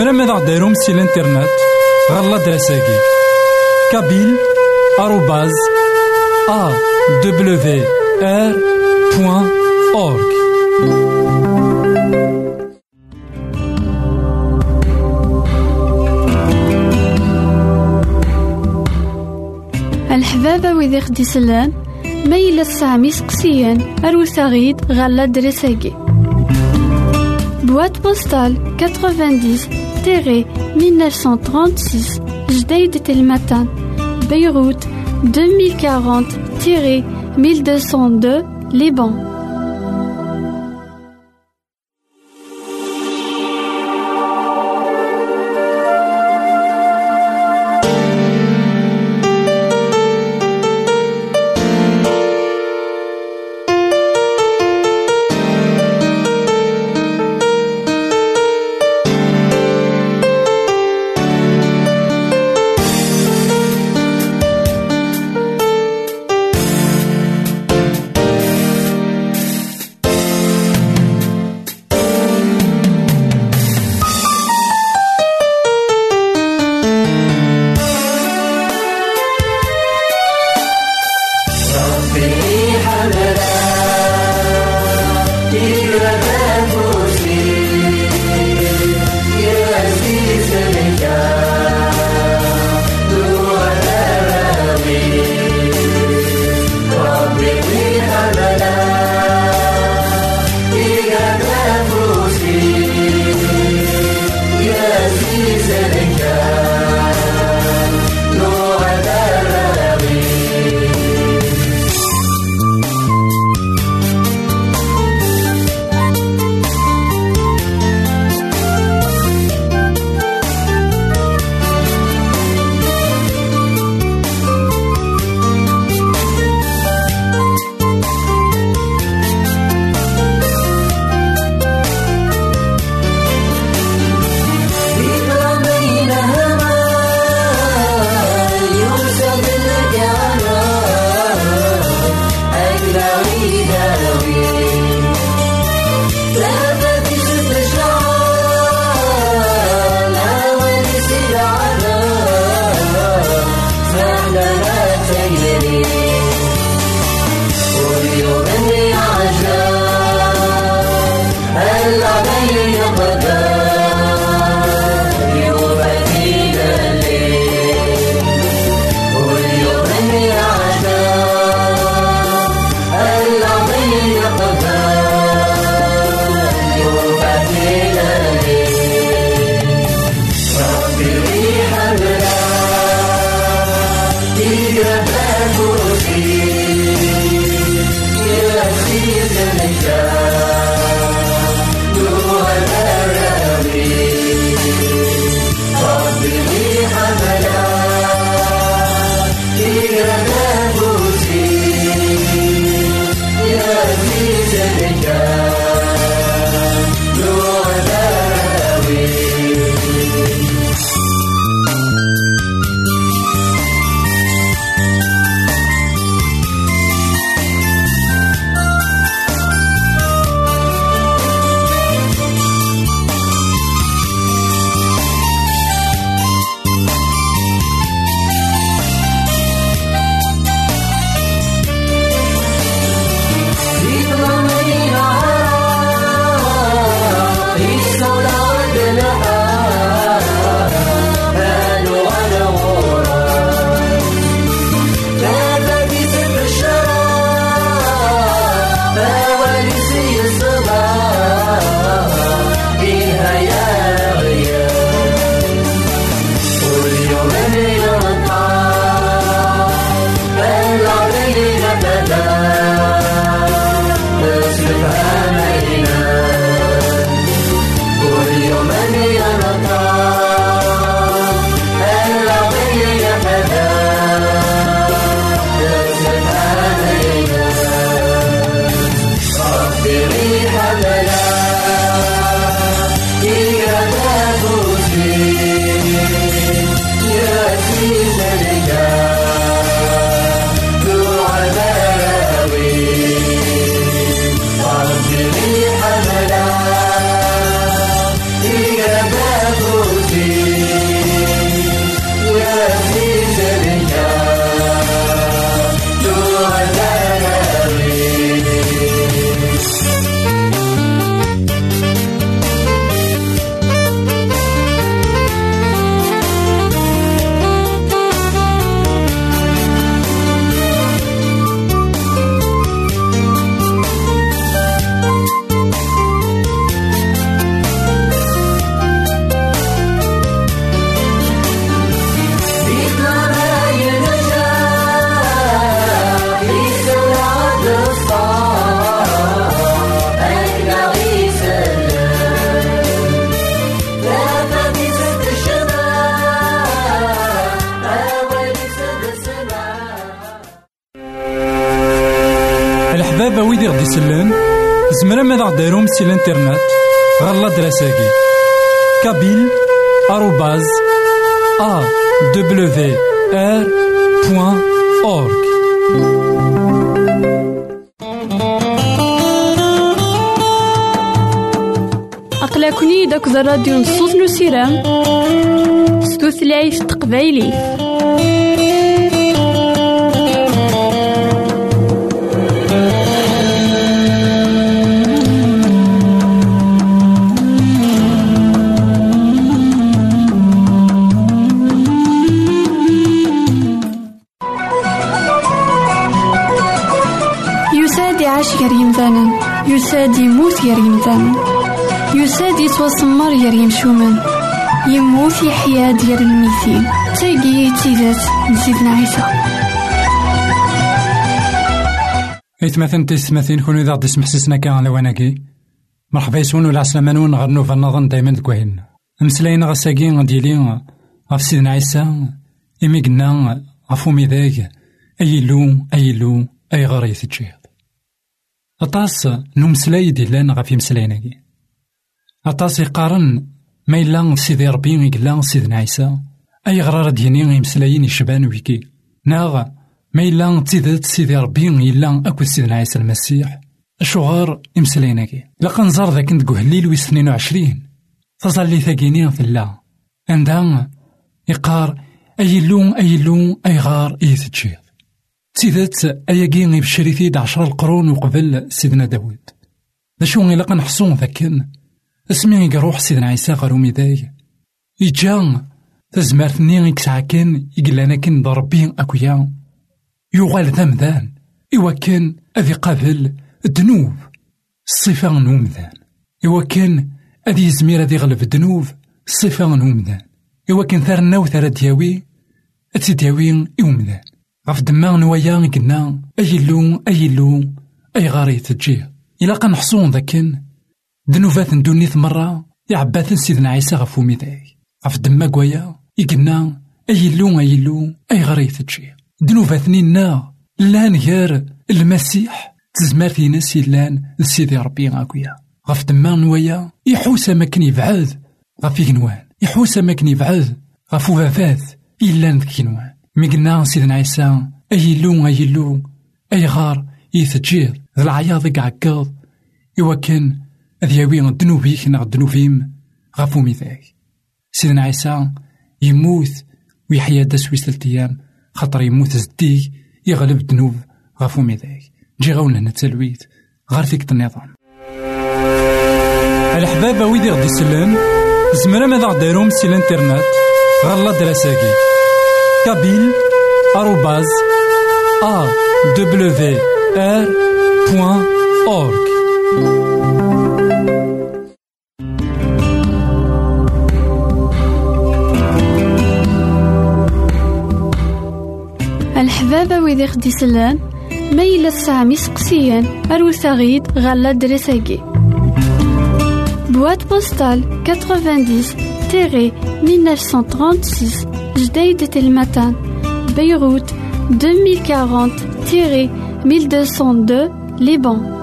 زمرا ماذا غديرهم سي الانترنت غالا دراساكي كابيل آروباز أ دبليو آر بوان أورك الحبابة ويدي خدي سلان ميلا سامي سقسيان أروساغيد غالا دراساكي Boîte postale Terré, 1936, Jdeid Telmatan. Beyrouth, 2040-1202, Liban. Yeah. يسلن زمرا ماذا غديرهم سي الانترنت غالا دراساكي كابيل آروباز أ دبليو آر بوان أورك أقلكني داك الراديو نصوص نو سيرام ستوثلايف تقبايلي. يساد يموت يا ريمدان يساد يتوسمر يا يمشومن يموت يحيا ديال الميتين تاقي تيدات نسيدنا عيسى إثمثن تيسمثين كونو إذا غدي سمحسسنا كان على وناكي مرحبا يسون ولا عسلامة نون غير نوفا نظن دايما دكوهين مسلاينا غساكي غديلي غف سيدنا عيسى إمي قلنا غفو ميداك أي لو أي لو أي غاري تجيه أطاس نمسلاي ديلان غف يمسلايناكي أطاس يقارن ما إلا سيدي ربي يقلا سيدنا عيسى أي غرار ديني يمسلايين يشبان ويكي. ناغ ما إلا تيدات سيدي ربي إلا أكو سيدنا عيسى المسيح. أشغار يمسلايناكي لقا نزار ذاك ندقو هليل ويس اثنين وعشرين. تظلي ثاقيني في الله. عندها يقار أي لون أي لون أي غار إيث تيدات أياكي بشريتي عشر القرون وقبل سيدنا داود. دا شو غيلا نحصون ذاكن اسمي يروح سيدنا عيسى غير ميداي. يجا تزمارتني يكسع كان يقلانا كن ضربي أكويا. يغال ذمذان إوا كان أذي قابل الدنوب. الصفة نومذان. إوا كان أذي يزمير أذي غلب الدنوب. الصفة نومذان. إوا كان ثار وثار دياوي أتدياوي يومذان غف دما نوايا قلنا أي لو أي لو أي غاري تجيه إلا قنحصون ذاكن. دنوفات ندونيث مرة يعباثن سيدنا عيسى غفو ميداي. غف دما قويا يقلنا أي لو أي لو أي غاري تجيه دنوفاتني نا. لأن غير المسيح. تزمار في ناس لأن لسيدي ربي غاكويا. غف دما نوايا يحوس مكن يبعد غف يكنوان يحوس مكن يبعد غفو فافاث. إلا نذكينوان مي قلنا سيدنا عيسى. أي لو أي لو أي غار يثجير ذا العياض يقعكض إوا كان أذ ياوي الدنوبيك نا الدنوبيم غافو ميثاك سيدنا عيسى يموت ويحيا دا ثلاث أيام. خاطر يموت زديك يغلب الذنوب. غافو ميثاك جي غاونا نتسلويت غار فيك النظام الحبابة ويدي غدي يسلم زمرا ماذا غديرهم سي الانترنت غالا دراساكي. Kabyle awr.org الحبابة ويدي خدي سلان ميلا سامي سقسيان أروساغيد غالا دريساكي. Boîte postale 90-1936 Jdeïd matin Beyrouth 2040-1202, Liban.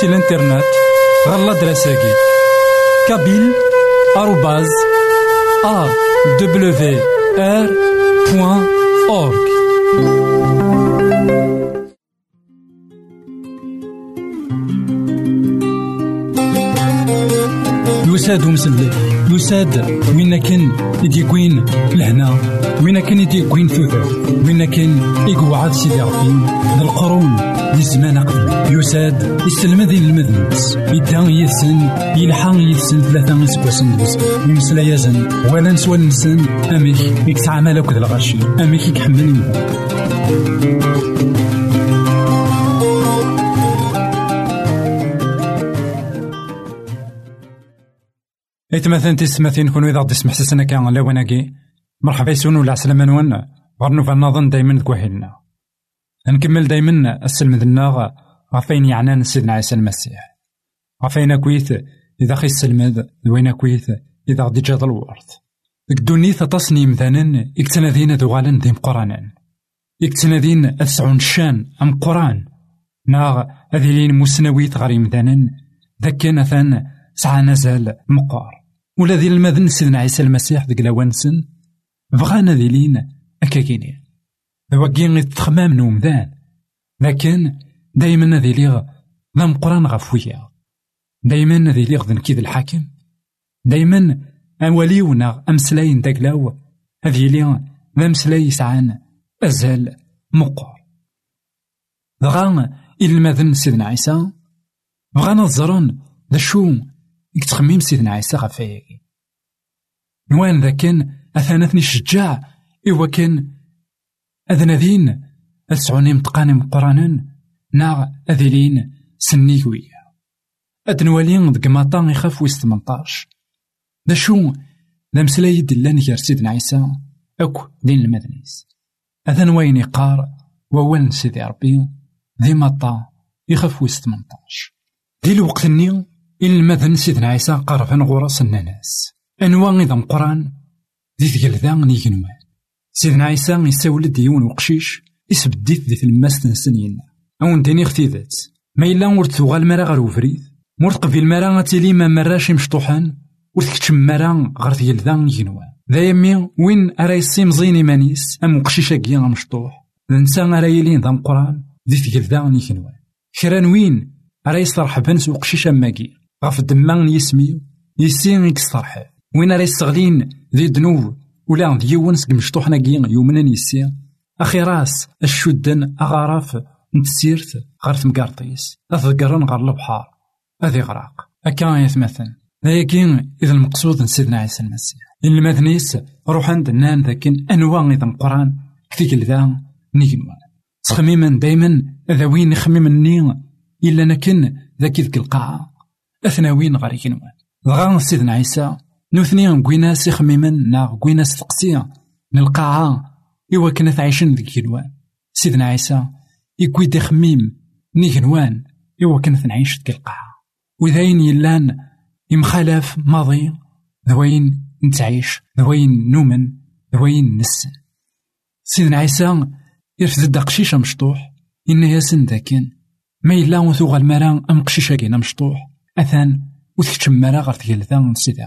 سي الانترنت غالا دراساكي كابيل آروباز أ دبليو آر بوان أورك يساد ومسلي يساد وين كان يديكوين لهنا وين كان يديكوين ثوثر وين كان يقعد سيدي ربي ذا الزمان قبل يساد يسلم ذي المذنبس يدا يسن يلحق يسن ثلاثة اسبوعسن دوز يمسلا يزن ولا نسوى نسن. أميك يكسع مالك ذا الغشي أميك يكحمل إتمثل تسمثين كونو إذا غدي سمح سسنا كان لاواناكي مرحبا يسون ولا عسلامة نوان غير نوفا نظن دايما كواحلنا نكمل دايما السلم ذنا غفين يعنان سيدنا عيسى المسيح. غفين كويث إذا خي السلمد دوين كويث إذا غدي جاد الورث. ديك دونيث تصني مثلا إكتنادين ذو غالن ذي مقرانا إكتنادين أتسعون الشان أم قرآن. ناغ أذيلين مسنويت غريم ذانا ذاك كان سعى نزال مقار. ولا ذي المذن سيدنا عيسى المسيح ذيك لوانسن بغانا ذي لين أكاكيني ذوكي تخمام نومذان لكن دايما ذي ليغ ذا مقران غفويا دايما ذي ليغ ذن كيد الحاكم دايما أوليونا أمسلاين داكلاو هذي لي ذا مسلاي سعان أزال مقار دغا المذن سيدنا عيسى بغانا الزرون ذا شو يتخميم سيدنا عيسى غفاياكي نوان ذا كان أثانتني شجاع إوا كان أذنذين أسعوني متقاني مقرانا نا أذلين سنيكوية أدنوالين ذك ماطا يخاف ويس ثمنطاش دا شو؟ دا مسلاي دلان سيدنا عيسى أكو دين المدنيس. أذن وين يقار ووال سيدي ربي ذي ماطا يخاف ويس ثمنطاش دي الوقت النيو إن المذن سيدنا عيسى قرفا غرس الناس. أنواع إذا مقران ذي تقلذا نيجنوان سيدنا عيسى يساول ديون وقشيش يسبديت دي تلماس تنسنين. أون ديني اختيدات ما إلا ور تغال مرا غير وفريد. مور تقبل مرا غتيلي ما مراش مشطوحان ور تكتشم مرا غير نيجنوان ذا يمي وين أرا يسيم زين إيمانيس أم وقشيش أكيا مشطوح. ننسى أرا يلين ذا مقران ذي تقلذا نيجنوان كران وين أرا يسترحبن سوق شيشة ماكي غف الدمان يسمي يسين يكسترحب وين راه يستغلين ذي دنوب ولا ديون سك مشطوح ناكي يومنا يسي أخي راس الشدن أغراف نتسيرت غير تمقارطيس أذكرن غير البحار. أذي غراق. أكا يتمثل لكن إذا المقصود سيدنا عيسى المسيح إن المثنيس روح عند النان ذاكن أنواع إذا القرآن. كثيك الذا نيجنوان تخميما دايما ذا وين نخميم إلا نكن ذاك ذيك القاعة أثناوين غير ينوان دغا سيدنا عيسى نوثني كويناس يخميمن نا كويناس تقسيا نلقاها إوا كنا تعيشن ذيك ينوان سيدنا عيسى يكوي دي خميم نيجنوان إوا كنا نعيش ذيك القاعة وذاين يلان يمخالف ماضي ذوين نتعيش ذوين نومن ذوين نسن. سيدنا عيسى يرفد قشيشة مشطوح إن ياسن ذاكن ما إلا وثوغ المرا أم قشيشة كينا مشطوح. أثان وثكتشم مرا غير تقلثا سيدي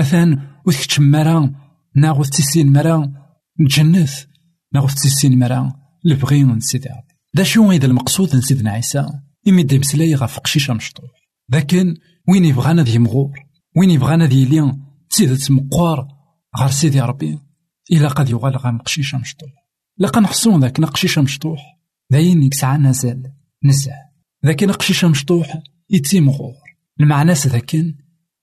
أثان وثكتشم مرا؟ ناغو تيسين مرا؟ نتجنث؟ ناغو تيسين مرا؟ لبغي من سيدي ربي دا شو إذا المقصود من سيدنا عيسى إمي دي مسلاي غف قشيشة مشطوح. لكن وين يبغانا ذي مغور؟ وين يبغانا ذي لين سيدة مقوار غير سيدي ربي. إلا قد يغال غا مقشيشة مشطوح. لقا نحصون ذاك نقشيشة مشطوح. داين يكسع نزال. نزال. ذاك نقشيشة مشطوح يتيمغور المعنى ذاكن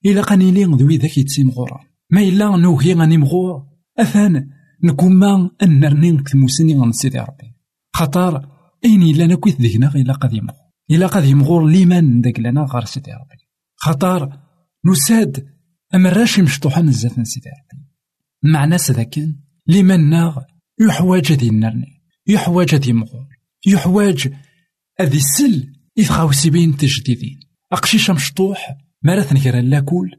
إلا قاني لين ذوي ذاك يتيمغور ما إلا نوهي غاني مغور. أثان نكوما أن نرنين كتموسني غن سيدي ربي. خطر أين إلا نكويت ذيكنا إلا قد يمغور إلا قد يمغور ليمان ذاك لنا غار سيدي ربي. خطر نساد أما راشي مشطوحا نزاف سيدي ربي. معنى ذاكن لمن ناغ يحواج ذي النرني. يحواج ذي مغور. يحواج هذي السل يتخاوسي بين تجديدين. أقشيش مشطوح مرات نكرا لاكول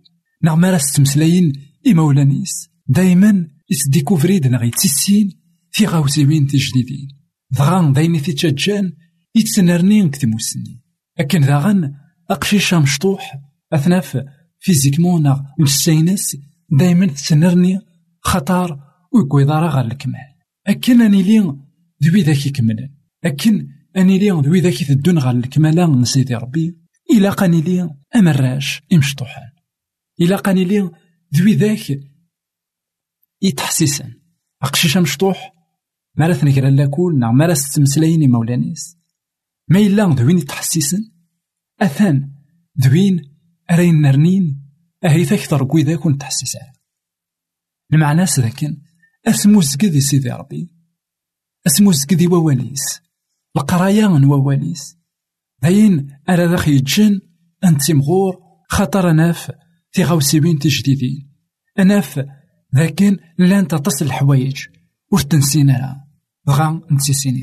نغ مرات ستمسلاين إمولانيس دايما يتديكوفريد نغ يتسين في غاوسي بين تجديدين ضغان دايني تيتشجان يتسنرني كتموسني أكن داغن أقشيشة مشطوح أثناف فيزيكمون ناغ نساينس دايما تسنرني خطر ويقوي دارا غير الكمال. أكن أني لي ذوي ذاك يكمل أكن أني لي ذوي ذاك يثدون غير الكمال نسيدي ربي. إلا قاني لي أمراش إمشطوحان. إلا قاني لي ذوي ذاك يتحسسن. أقشيشة مشطوح مرة ثنكرا لاكول نعم مرة ستمسلايني مولانيس ما إلا ذوين يتحسسن؟ أثان ذوين أرين نرنين أهي ثكثر قوي كون تحسس المعنى ذاكن أسمو زكدي سيدي ربي. أسمو زكدي وواليس. القرايا وواليس داين أرى ذاك يتجن أنت خطر أناف تيغاوسيبين تجديدين أناف لكن لأن تصل الحوايج ور بغا نسيسيني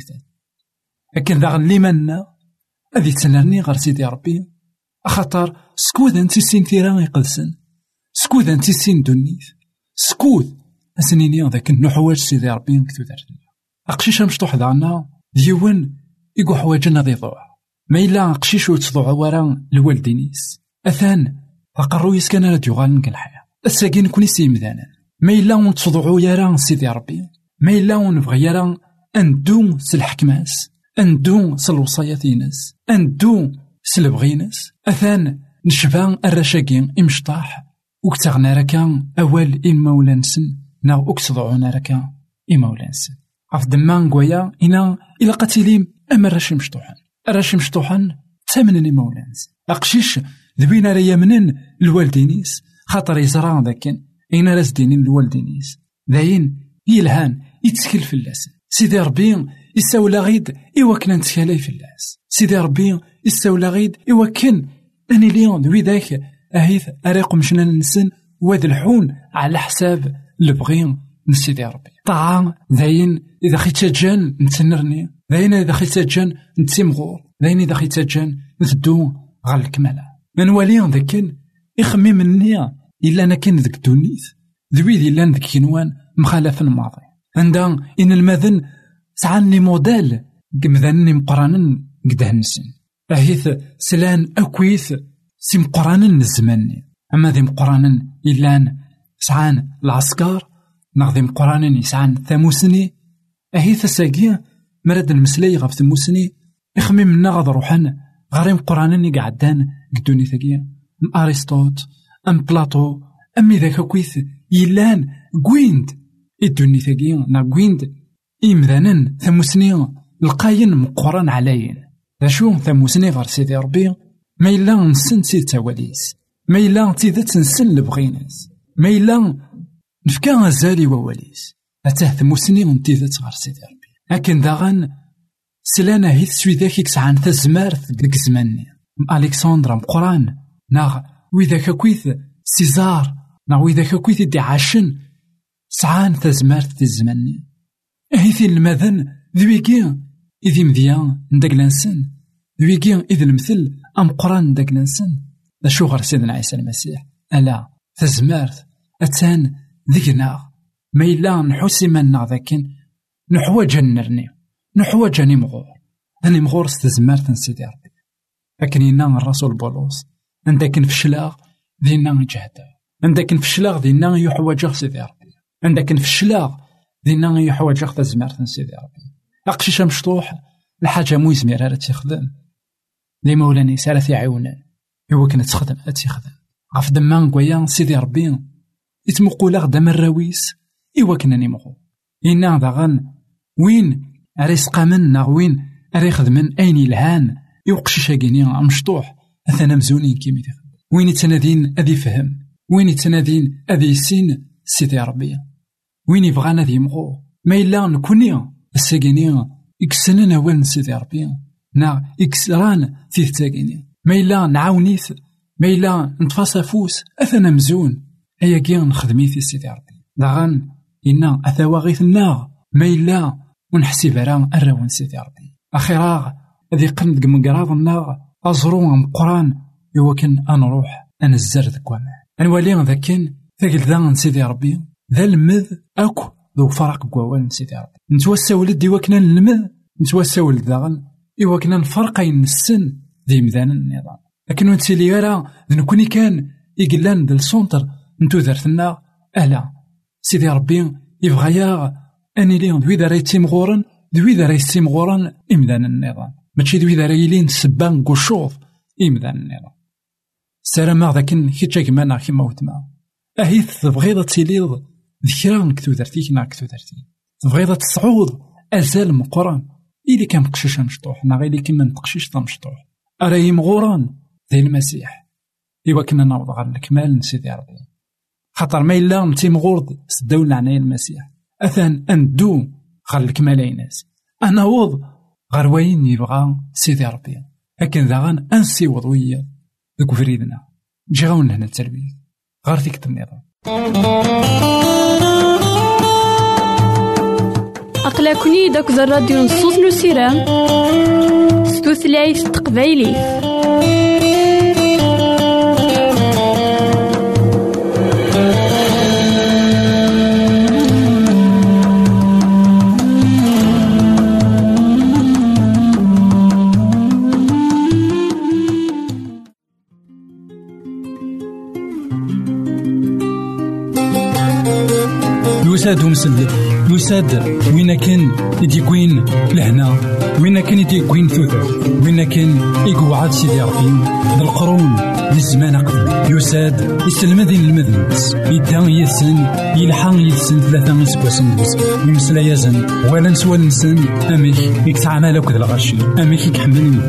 لكن ذا اللي منا أذي تسنرني غير سيدي ربي أخطر سكود أنت سين ثيرا يقدسن سكود أنت سين دنيث سكود أسنيني ذاك النحواج سيدي ربي نكتو دارتني أقشيش مشطوح دعنا ديون يقو حواجنا ذي ما إلا قشيش وتضوع ورا الوالدينيس أثان فقرويس كان راديو غالن الحياة الساقين كوني سيمدانا ما إلا ونتضوعو يرا سيدي ربي ما إلا ونبغي يرا أندو سالحكماس أندو سالوصايات ينس أندو سلبغينس أثان نشبان الرشاقين إمشطاح وكتغنا ركا أول إما ولانسن نا أكتضعونا ركا إما ولانسن عف دمان قويا إنا إلا قتيليم أما الرشي مشطوحا الرشي مشطوحا تامن إما ولانسن أقشيش ذبينا ريا منن الوالدينيس خاطر يزرع ذاكن. إنا راس دينين الوالدينيس داين يلهان يتسكل في اللاسن سيدي ربي يساولا غيد إوا كنا نتكالاي في اللاس سيدي ربي يساولا غيد إوا كان أني ليون دوي ذاك. أهيث أريق مشنا نسن واد الحون على حساب البغي نسيدي ربي. طاعة داين إذا خيت جان نتنرني. داين إذا خيت جان نتسمغور داين إذا خيت جان نتدو غال الكمالة. من والي ذاك يخمي مني إلا أنا كان ذاك دونيث ذوي ذي لأن ذاك كينوان مخالف الماضي. عندها إن المذن سعاني موديل قمذانني مقرانا قده نسن أهيث سلان أكويث سي مقرانا الزماني أما ذي مقرانا إلان سعان العسكر نغذي مقرانا يسعان ثاموسني. أهيث ساقي مرد المسلي غف ثموسني إخمي منا غاد روحان غاري مقرانا قعدان قدوني ثقيا. أم أرسطوط أم بلاطو أمي ذاك كويث يلان قويند إدوني ثقيا نا قويند إمذانا ثموسني القاين مقران عليين. شو ثموسني غير سيدي ربي؟ ما إلا نسن سيد تواليس. ما إلا تيدت نسن لبغيناس. ما إلا نفكا غزالي وواليس. أتاه ثموسني نتيدت غير سيدي ربي. لكن داغن سلانا هيث سويداك يكسعان تزمارت ديك زماني ألكسندرا مقران ناغ وإذا كويث سيزار. ناغ وإذا كويث دي عاشن سعان تزمارت دي زماني أهيثي المذن ذويكي إذي مذيا نداك لانسن. ذويكي إذ المثل أمقران نداك لانسن. ذا شو غير سيدنا عيسى المسيح. ألا تزمارت أتان ذيكنا ما إلا نحوسي منا ذاكن نحواج نرني نحواج نمغور مغور. ستزمارت سيدي ربي. لكن إنا الرسول بولوس عندك فشلاغ ذينا جهدا عندك فشلاغ ذينا يحواج سيدي ربي. عندك فشلاغ دينا يحواج أخذ زمارة سيدي ربي. أقشيش مشطوح الحاجة مو يزمير راه تيخدم. لي مولاني سالة يعاونن هو كنا تخدم تيخدم. غف دمان نقويا سيدي ربي. يتمقولا غدا الراويس إوا كنا نيمغو إنا داغن وين أريس قامن ناغ وين أري خدمن أين يلهان؟ يوقشيش كيني مشطوح أثنا مزونين كيما وين يتنادين أذي فهم وين يتنادين أذي يسين؟ سيدي ربي. وين يبغانا ذي مغو ما إلا نكوني. الساقيني إكسنن أول سيدي ربي. نا إكسران فيه تاقيني ما إلا نعاونيث ما إلا نتفاص فوس. أثنا مزون. أيا كي نخدميث سيدي ربي. داغن إنا أثوا غيث الناغ. ما إلا ونحسب راه الراون سيدي ربي. أخيرا ذي قند مقراض الناغ أزرو مقران يوكن أنروح أنزر ذك وما أنوالي ذاكن ثقل ذا سيدي ربي. ذا المذ أكو ذو فرق قوان سيدي ربي. نتوسى ولد وكنا نلمذ نتوسى ولد داغن إوا كنا نفرقين السن ذي مذان النظام لكن نتسيلي راه نكوني كان يقلان دل سونتر نتو ذرتنا ألا. سيدي ربي يبغى أني راي تيمغورن دوي ذا راي تيمغورن إمذان النظام. ماشي دوي ذا راي لين سبان قشوط إمذان النظام. سلام ذاك كي كيما كيما وتما أهيث تبغيض تيليض ذكرى نكتو درتيك نا كتو درتي تبغيض تصعود أزال مقران إلي كان مقشيش مشطوح نا غير كيما نتقشيش مشطوح. أراي مغوران ذي المسيح. إوا كنا نعوض غير الكمال نسيدي ربي. خاطر ما إلا نتي مغورد سداو لعنايا المسيح. أثان أندو غير الكمال يناس أنا وض غير وين يبغى سيدي ربي. لكن ذا أنسيوض ويا. ذوك فريدنا. جي غاون هنا التلبية غير فيك النظام أقلكني داك الراديو نصوص نسيرام ستوثلايف تقبايلي يساد ومسلك يساد وين كان يديكوين لهنا وين كان يديكوين ثوثر وين كان يقعد سيدي ربي بالقرون للزمان قبل. يساد يسلمذين المذنبس يدان يسن يلحق يسن ثلاثة يسكوسن بس يمسلا يزن ولا نسوى نسن أميك يكتعمل أكد الغشي أميك يكحمل.